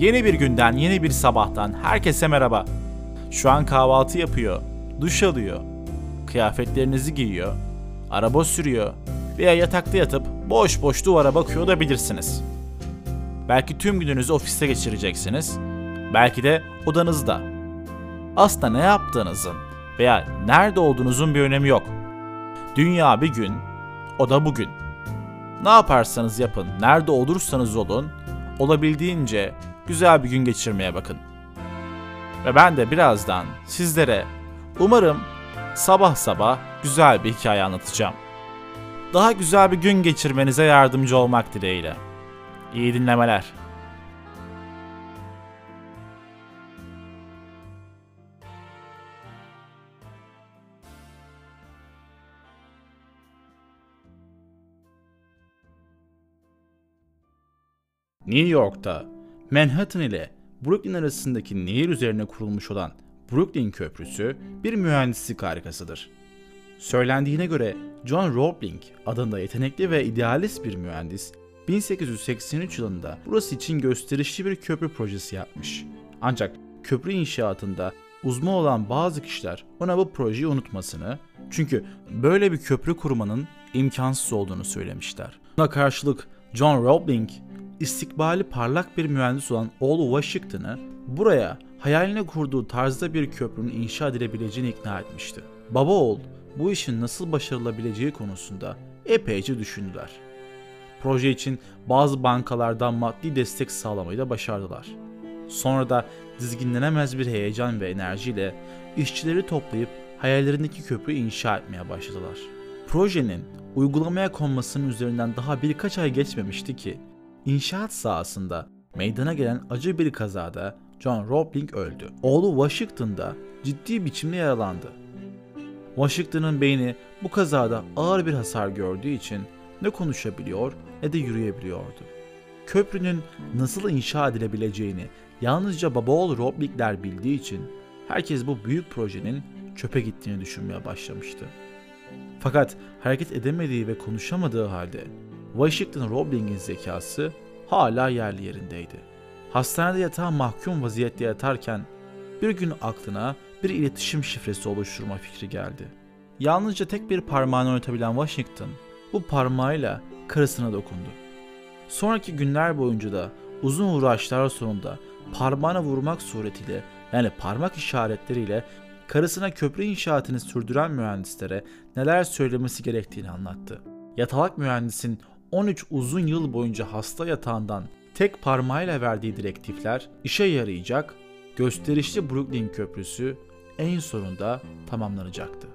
Yeni bir günden, yeni bir sabahtan herkese merhaba. Şu an kahvaltı yapıyor, duş alıyor, kıyafetlerinizi giyiyor, araba sürüyor veya yatakta yatıp boş boş duvara bakıyor da bilirsiniz. Belki tüm gününüzü ofiste geçireceksiniz, belki de odanızda. Aslında ne yaptığınızın veya nerede olduğunuzun bir önemi yok. Dünya bir gün, o da bugün. Ne yaparsanız yapın, nerede olursanız olun, olabildiğince güzel bir gün geçirmeye bakın. Ve ben de birazdan sizlere umarım sabah sabah güzel bir hikaye anlatacağım. Daha güzel bir gün geçirmenize yardımcı olmak dileğiyle. İyi dinlemeler. New York'ta Manhattan ile Brooklyn arasındaki nehir üzerine kurulmuş olan Brooklyn Köprüsü bir mühendislik harikasıdır. Söylendiğine göre John Roebling adında yetenekli ve idealist bir mühendis 1883 yılında burası için gösterişli bir köprü projesi yapmış. Ancak köprü inşaatında uzman olan bazı kişiler ona bu projeyi unutmasını çünkü böyle bir köprü kurmanın imkansız olduğunu söylemişler. Buna karşılık John Roebling istikbali parlak bir mühendis olan oğlu Washington'ı buraya hayaline kurduğu tarzda bir köprünün inşa edilebileceğini ikna etmişti. Baba oğul bu işin nasıl başarılabileceği konusunda epeyce düşündüler. Proje için bazı bankalardan maddi destek sağlamayı da başardılar. Sonra da dizginlenemez bir heyecan ve enerjiyle işçileri toplayıp hayallerindeki köprüyü inşa etmeye başladılar. Projenin uygulamaya konmasının üzerinden daha birkaç ay geçmemişti ki İnşaat sahasında meydana gelen acı bir kazada John Roebling öldü. Oğlu Washington da ciddi biçimde yaralandı. Washington'ın beyni bu kazada ağır bir hasar gördüğü için ne konuşabiliyor ne de yürüyebiliyordu. Köprünün nasıl inşa edilebileceğini yalnızca baba oğlu Roebling'ler bildiği için herkes bu büyük projenin çöpe gittiğini düşünmeye başlamıştı. Fakat hareket edemediği ve konuşamadığı halde Washington Roebling'in zekası hala yerli yerindeydi. Hastanede yatağa mahkum vaziyette yatarken bir gün aklına bir iletişim şifresi oluşturma fikri geldi. Yalnızca tek bir parmağını oynatabilen Washington bu parmağıyla karısına dokundu. Sonraki günler boyunca da uzun uğraşlar sonunda parmağına vurmak suretiyle yani parmak işaretleriyle karısına köprü inşaatını sürdüren mühendislere neler söylemesi gerektiğini anlattı. Yatalak mühendisin 13 uzun yıl boyunca hasta yatağından tek parmağıyla verdiği direktifler işe yarayacak, gösterişli Brooklyn Köprüsü en sonunda tamamlanacaktı.